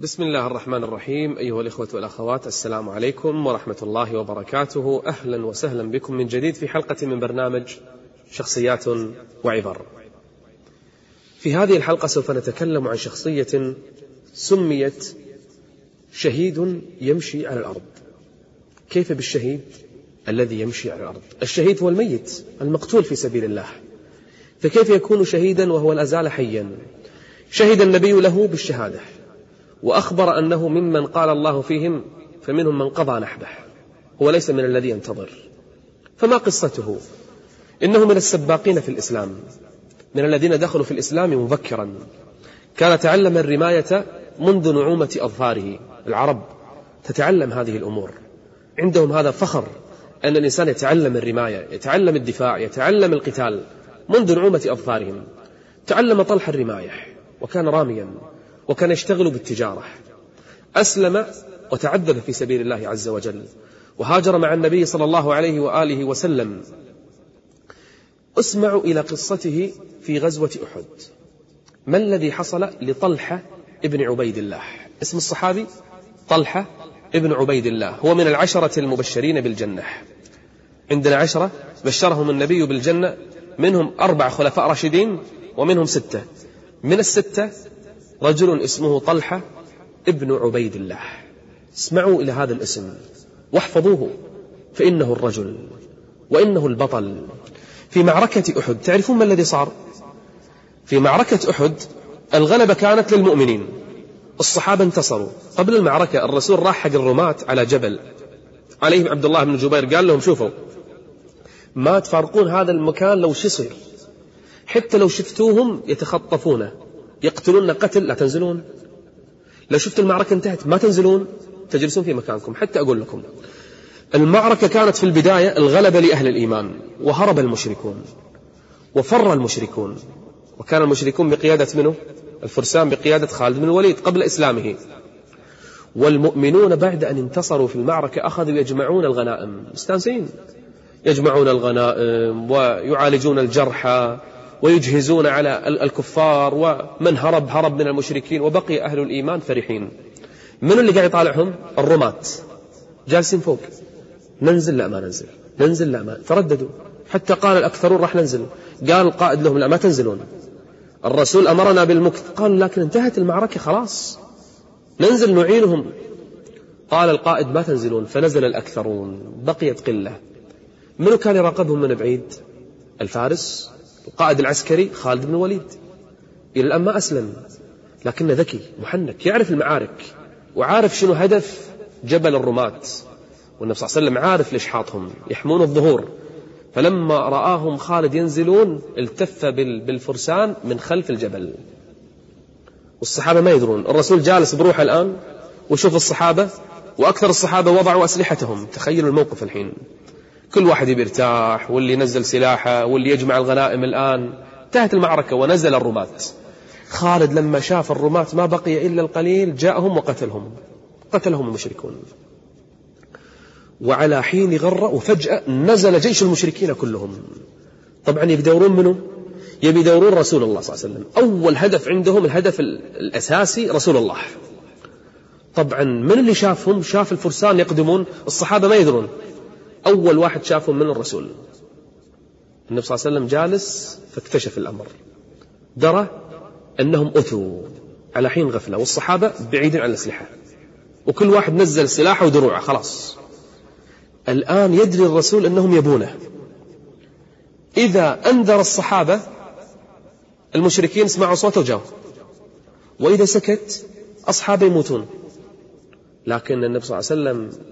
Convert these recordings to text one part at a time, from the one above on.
بسم الله الرحمن الرحيم أيها الإخوة والأخوات السلام عليكم ورحمة الله وبركاته أهلا وسهلا بكم من جديد في حلقة من برنامج شخصيات وعبر في هذه الحلقة سوف نتكلم عن شخصية سميت شهيد يمشي على الأرض كيف بالشهيد الذي يمشي على الأرض الشهيد هو الميت المقتول في سبيل الله فكيف يكون شهيدا وهو لا زال حيا شهد النبي له بالشهادة وأخبر أنه ممن قال الله فيهم فمنهم من قضى نحبه هو ليس من الذي ينتظر. فما قصته؟ إنه من السباقين في الإسلام من الذين دخلوا في الإسلام مبكرا. كان تعلم الرماية منذ نعومة أظفاره العرب تتعلم هذه الأمور. عندهم هذا فخر أن الإنسان يتعلم الرماية يتعلم الدفاع يتعلم القتال منذ نعومة أظفارهم تعلم طلح الرماية وكان راميا. وكان يشتغل بالتجارة. أسلم وتعذب في سبيل الله عز وجل. وهاجر مع النبي صلى الله عليه وآله وسلم. اسمعوا إلى قصته في غزوة أحد. ما الذي حصل لطلحة ابن عبيد الله؟ اسم الصحابي؟ طلحة ابن عبيد الله. هو من العشرة المبشرين بالجنة. عندنا عشرة بشرهم النبي بالجنة. منهم أربع خلفاء راشدين ومنهم ستة. من الستة رجل اسمه طلحة ابن عبيد الله. اسمعوا إلى هذا الاسم واحفظوه فإنه الرجل وإنه البطل. في معركة أحد تعرفون ما الذي صار؟ في معركة أحد الغلبة كانت للمؤمنين. الصحابة انتصروا. قبل المعركة الرسول راح حق الرماة على جبل. عليهم عبد الله بن جبير قال لهم شوفوا ما تفارقون هذا المكان لو شو يصير حتى لو شفتوهم يتخطفونه. يقتلون قتل لا تنزلون. لو شفت المعركة انتهت ما تنزلون. تجلسون في مكانكم. حتى أقول لكم المعركة كانت في البداية الغلبة لأهل الإيمان وهرب المشركون وفر المشركون. وكان المشركون بقيادة منه الفرسان بقيادة خالد بن الوليد قبل إسلامه. والمؤمنون بعد أن انتصروا في المعركة أخذوا يجمعون الغنائم. مستانسين. يجمعون الغنائم ويعالجون الجرحى. ويجهزون على الكفار ومن هرب هرب من المشركين وبقي أهل الإيمان فرحين. من اللي قاعد يطالعهم؟ الرماة. جالسين فوق. ننزل؟ لا ما ننزل. ننزل؟ لا ما ترددوا. حتى قال الأكثرون راح ننزل قال القائد لهم لا ما تنزلون. الرسول أمرنا بالمكث. قال لكن انتهت المعركة خلاص. ننزل نعينهم. قال القائد ما تنزلون. فنزل الأكثرون. بقيت قلة. منو كان يراقبهم من بعيد؟ الفارس. القائد العسكري خالد بن الوليد. إلى الآن ما أسلم لكنه ذكي محنك يعرف المعارك وعارف شنو هدف جبل الرماة. والنبي صلى الله عليه وسلم عارف ليش حاطهم يحمون الظهور. فلما رآهم خالد ينزلون التف بالفرسان من خلف الجبل. والصحابة ما يدرون الرسول جالس بروحه الآن وشوف الصحابة وأكثر الصحابة وضعوا أسلحتهم. تخيلوا الموقف الحين. كل واحد يرتاح واللي ينزل سلاحه واللي يجمع الغنائم الآن. انتهت المعركة ونزل الرماة خالد لما شاف الرماة ما بقي إلا القليل جاءهم وقتلهم. قتلهم المشركون. وعلى حين غر وفجأة نزل جيش المشركين كلهم. طبعا يدورون منه يبي يدورون رسول الله صلى الله عليه وسلم. أول هدف عندهم الهدف الأساسي رسول الله. طبعا من اللي شافهم؟ شاف الفرسان يقدمون الصحابة ما يدرون. أول واحد شافهم من الرسول. النبي صلى الله عليه وسلم جالس فاكتشف الأمر. درى أنهم أثوا على حين غفلة والصحابة بعيدين عن الأسلحة. وكل واحد نزل سلاحه ودروعه خلاص. الآن يدري الرسول أنهم يبونه. إذا أنذر الصحابة المشركين سمعوا صوته وجاوا وإذا سكت أصحابه يموتون. لكن النبي صلى الله عليه وسلم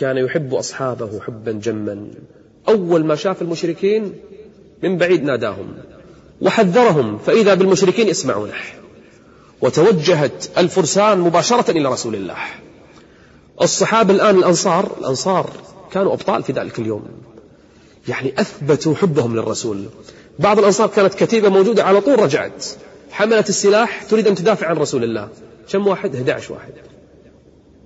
كان يحب أصحابه حبا جما. أول ما شاف المشركين من بعيد ناداهم وحذرهم فإذا بالمشركين يسمعونه وتوجهت الفرسان مباشرة إلى رسول الله. الصحابة الآن الأنصار الأنصار كانوا أبطال في ذلك اليوم. يعني أثبتوا حبهم للرسول. بعض الأنصار كانت كتيبة موجودة على طول رجعت. حملت السلاح تريد أن تدافع عن رسول الله. كم واحد؟ 11 واحد.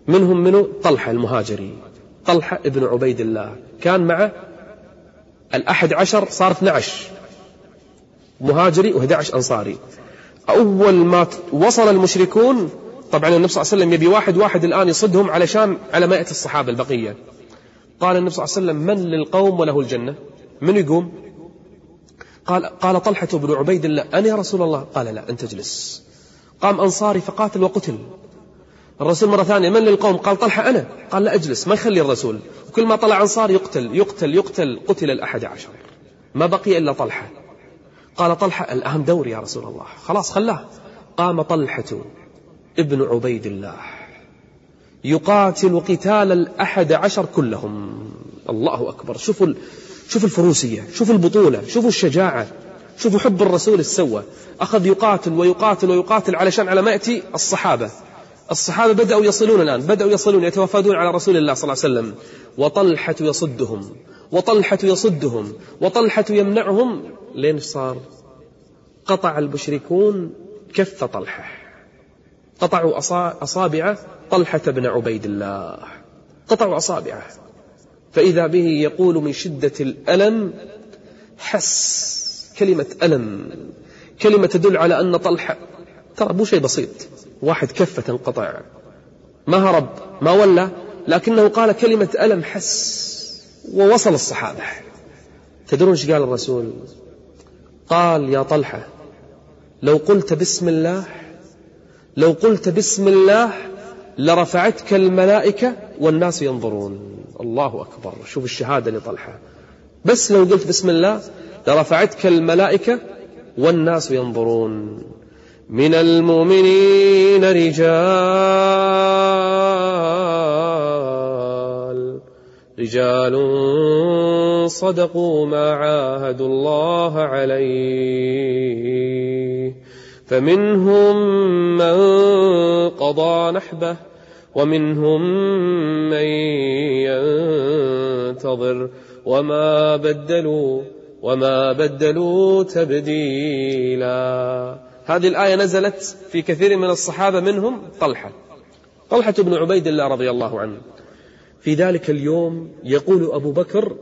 منهم منه طلحة المهاجري. طلحة ابن عبيد الله. كان مع الأحد عشر صار 12 مهاجري و11 أنصاري. أول ما وصل المشركون طبعا النبي صلى الله عليه وسلم يبي واحد واحد الآن يصدهم علشان على ما يأتي الصحابة البقية. قال النبي صلى الله عليه وسلم من للقوم وله الجنة؟ من يقوم؟ قال قال طلحة بن عبيد الله أنا يا رسول الله؟ قال لا أنت اجلس. قام أنصاري فقاتل وقتل. الرسول مرة ثانية من للقوم؟ قال طلحة أنا. قال لا أجلس ما يخلي الرسول. وكل ما طلع أنصار يقتل يقتل يقتل. قتل الأحد عشر. ما بقي إلا طلحة. قال طلحة الآن دوري يا رسول الله. خلاص خلاه. قام طلحة ابن عبيد الله. يقاتل قتال الأحد عشر كلهم. الله أكبر. شوفوا شوفوا الفروسية شوفوا البطولة شوفوا الشجاعة شوفوا حب الرسول السوى. أخذ يقاتل ويقاتل ويقاتل علشان على ما يأتي الصحابة. الصحابة بدأوا يصلون الآن بدأوا يصلون يتوافدون على رسول الله صلى الله عليه وسلم. وطلحة يصدهم وطلحة يصدهم وطلحة يمنعهم. لين صار؟ قطع المشركون كف طلحة. قطعوا أصابع طلحة بن عبيد الله. قطعوا أصابعه. فإذا به يقول من شدة الألم حس كلمة ألم. كلمة تدل على أن طلحة ترى مو شيء بسيط. واحد كفة تنقطع ما هرب ما ولى لكنه قال كلمة ألم حس ووصل الصحابة. تدرون إيش قال الرسول؟ قال يا طلحة لو قلت بسم الله لو قلت بسم الله لرفعتك الملائكة والناس ينظرون. الله أكبر. شوف الشهادة لطلحة. بس لو قلت بسم الله لرفعتك الملائكة والناس ينظرون. من المؤمنين رجال. رجال صدقوا ما عاهدوا الله عليه. فمنهم من قضى نحبه ومنهم من ينتظر. وما بدلوا وما بدلوا تبديلا. هذه الآية نزلت في كثير من الصحابة منهم طلحة. طلحة بن عبيد الله رضي الله عنه. في ذلك اليوم يقول أبو بكر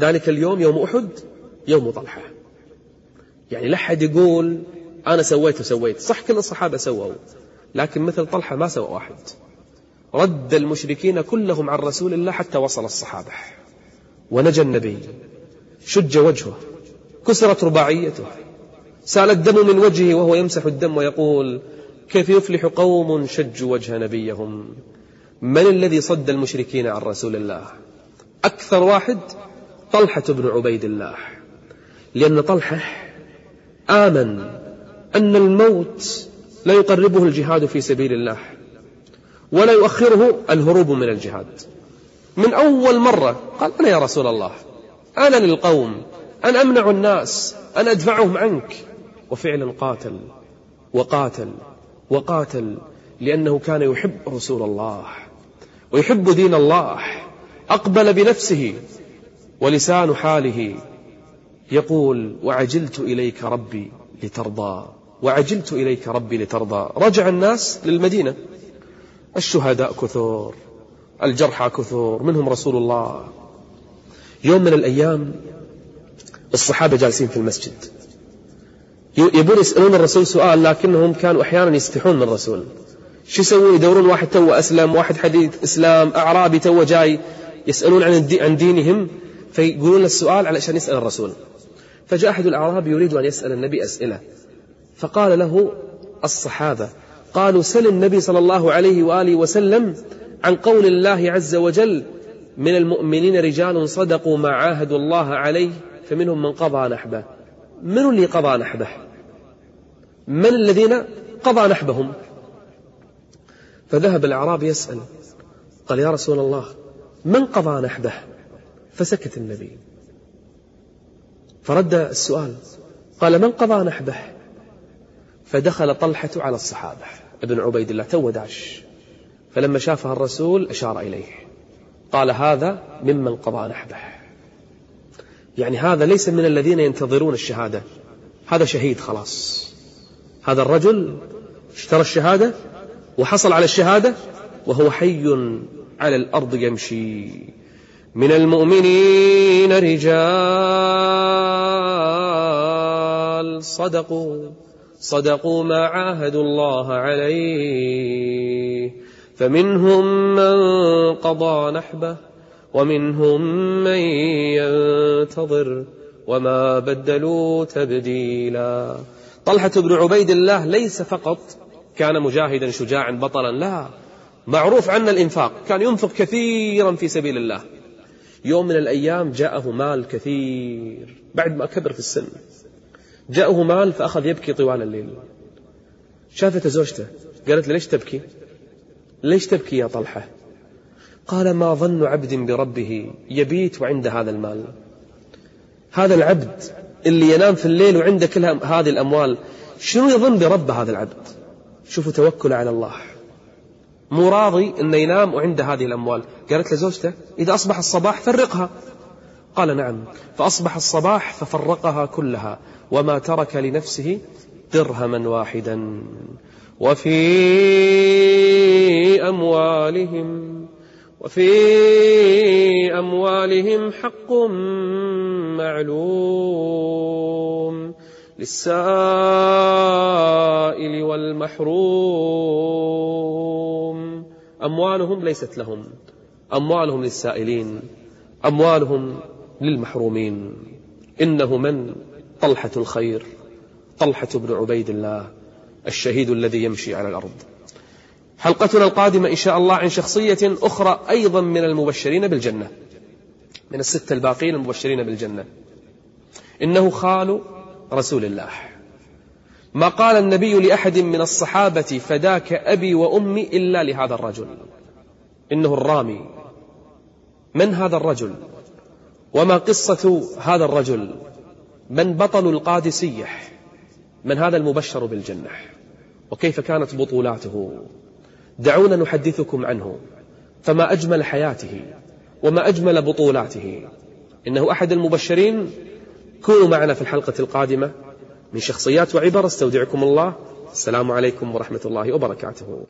ذلك اليوم يوم أحد يوم طلحة. يعني لا حد يقول أنا سويت وسويت. صح كل الصحابة سووا لكن مثل طلحة ما سوى واحد. رد المشركين كلهم عن رسول الله حتى وصل الصحابة. ونجى النبي. شج وجهه. كسرت رباعيته. سال الدم من وجهه وهو يمسح الدم ويقول كيف يفلح قوم شجوا وجه نبيهم؟ من الذي صد المشركين عن رسول الله؟ أكثر واحد طلحة بن عبيد الله. لأن طلحة آمن أن الموت لا يقربه الجهاد في سبيل الله ولا يؤخره الهروب من الجهاد. من أول مرة قال أنا يا رسول الله أنا للقوم أنا أمنع الناس أنا أدفعهم عنك. وفعلا قاتل وقاتل وقاتل لأنه كان يحب رسول الله ويحب دين الله أقبل بنفسه ولسان حاله يقول وعجلت إليك ربي لترضى وعجلت إليك ربي لترضى. رجع الناس للمدينة الشهداء كثور الجرحى كثور منهم رسول الله. يوم من الأيام الصحابة جالسين في المسجد. يبون يسألون الرسول سؤال لكنهم كانوا أحيانا يستحون من الرسول. شو يسوون؟ يدورون واحد تو أسلم واحد حديث إسلام أعرابي تو جاي يسألون عن عن دينهم فيقولون السؤال علشان يسأل الرسول. فجاء أحد الأعراب يريد أن يسأل النبي أسئلة. فقال له الصحابة قالوا سل النبي صلى الله عليه وآله وسلم عن قول الله عز وجل من المؤمنين رجال صدقوا ما عاهدوا الله عليه فمنهم من قضى نحبه. من اللي قضى نحبه؟ من الذين قضى نحبهم؟ فذهب الأعرابي يسأل قال يا رسول الله من قضى نحبه؟ فسكت النبي. فرد السؤال قال من قضى نحبه؟ فدخل طلحة على الصحابة ابن عبيد الله تو داش فلما شافها الرسول أشار إليه قال هذا ممن قضى نحبه. يعني هذا ليس من الذين ينتظرون الشهادة هذا شهيد خلاص. هذا الرجل اشترى الشهادة وحصل على الشهادة وهو حي على الأرض يمشي. من المؤمنين رجال صدقوا صدقوا ما عاهدوا الله عليه. فمنهم من قضى نحبه ومنهم من ينتظر وما بدلوا تبديلا. طلحة بن عبيد الله ليس فقط كان مجاهدا شجاعا بطلا لا. معروف عنا الإنفاق كان ينفق كثيرا في سبيل الله. يوم من الأيام جاءه مال كثير بعد ما كبر في السن. جاءه مال فأخذ يبكي طوال الليل. شافت زوجته قالت له ليش تبكي؟ ليش تبكي يا طلحة؟ قال ما ظن عبد بربه يبيت وعنده هذا المال. هذا العبد اللي ينام في الليل وعنده كل هذه الأموال شنو يظن برب هذا العبد؟ شوفوا توكل على الله. مو راضي إنه ينام وعنده هذه الأموال. قالت لزوجته إذا أصبح الصباح فرقها. قال نعم. فأصبح الصباح ففرقها كلها. وما ترك لنفسه درهما واحدا. وفي أموالهم وفي أموالهم حق معلوم للسائل والمحروم. أموالهم ليست لهم أموالهم للسائلين أموالهم للمحرومين. إنه من؟ طلحة الخير طلحة بن عبيد الله الشهيد الذي يمشي على الأرض. حلقتنا القادمة إن شاء الله عن شخصية أخرى أيضا من المبشرين بالجنة من الستة الباقين المبشرين بالجنة. إنه خال رسول الله. ما قال النبي لأحد من الصحابة فداك أبي وأمي إلا لهذا الرجل. إنه الرامي. من هذا الرجل؟ وما قصة هذا الرجل؟ من بطل القادسية؟ من هذا المبشر بالجنة؟ وكيف كانت بطولاته؟ دعونا نحدثكم عنه فما أجمل حياته وما أجمل بطولاته. إنه أحد المبشرين. كونوا معنا في الحلقة القادمة من شخصيات وعبر استودعكم الله. السلام عليكم ورحمة الله وبركاته.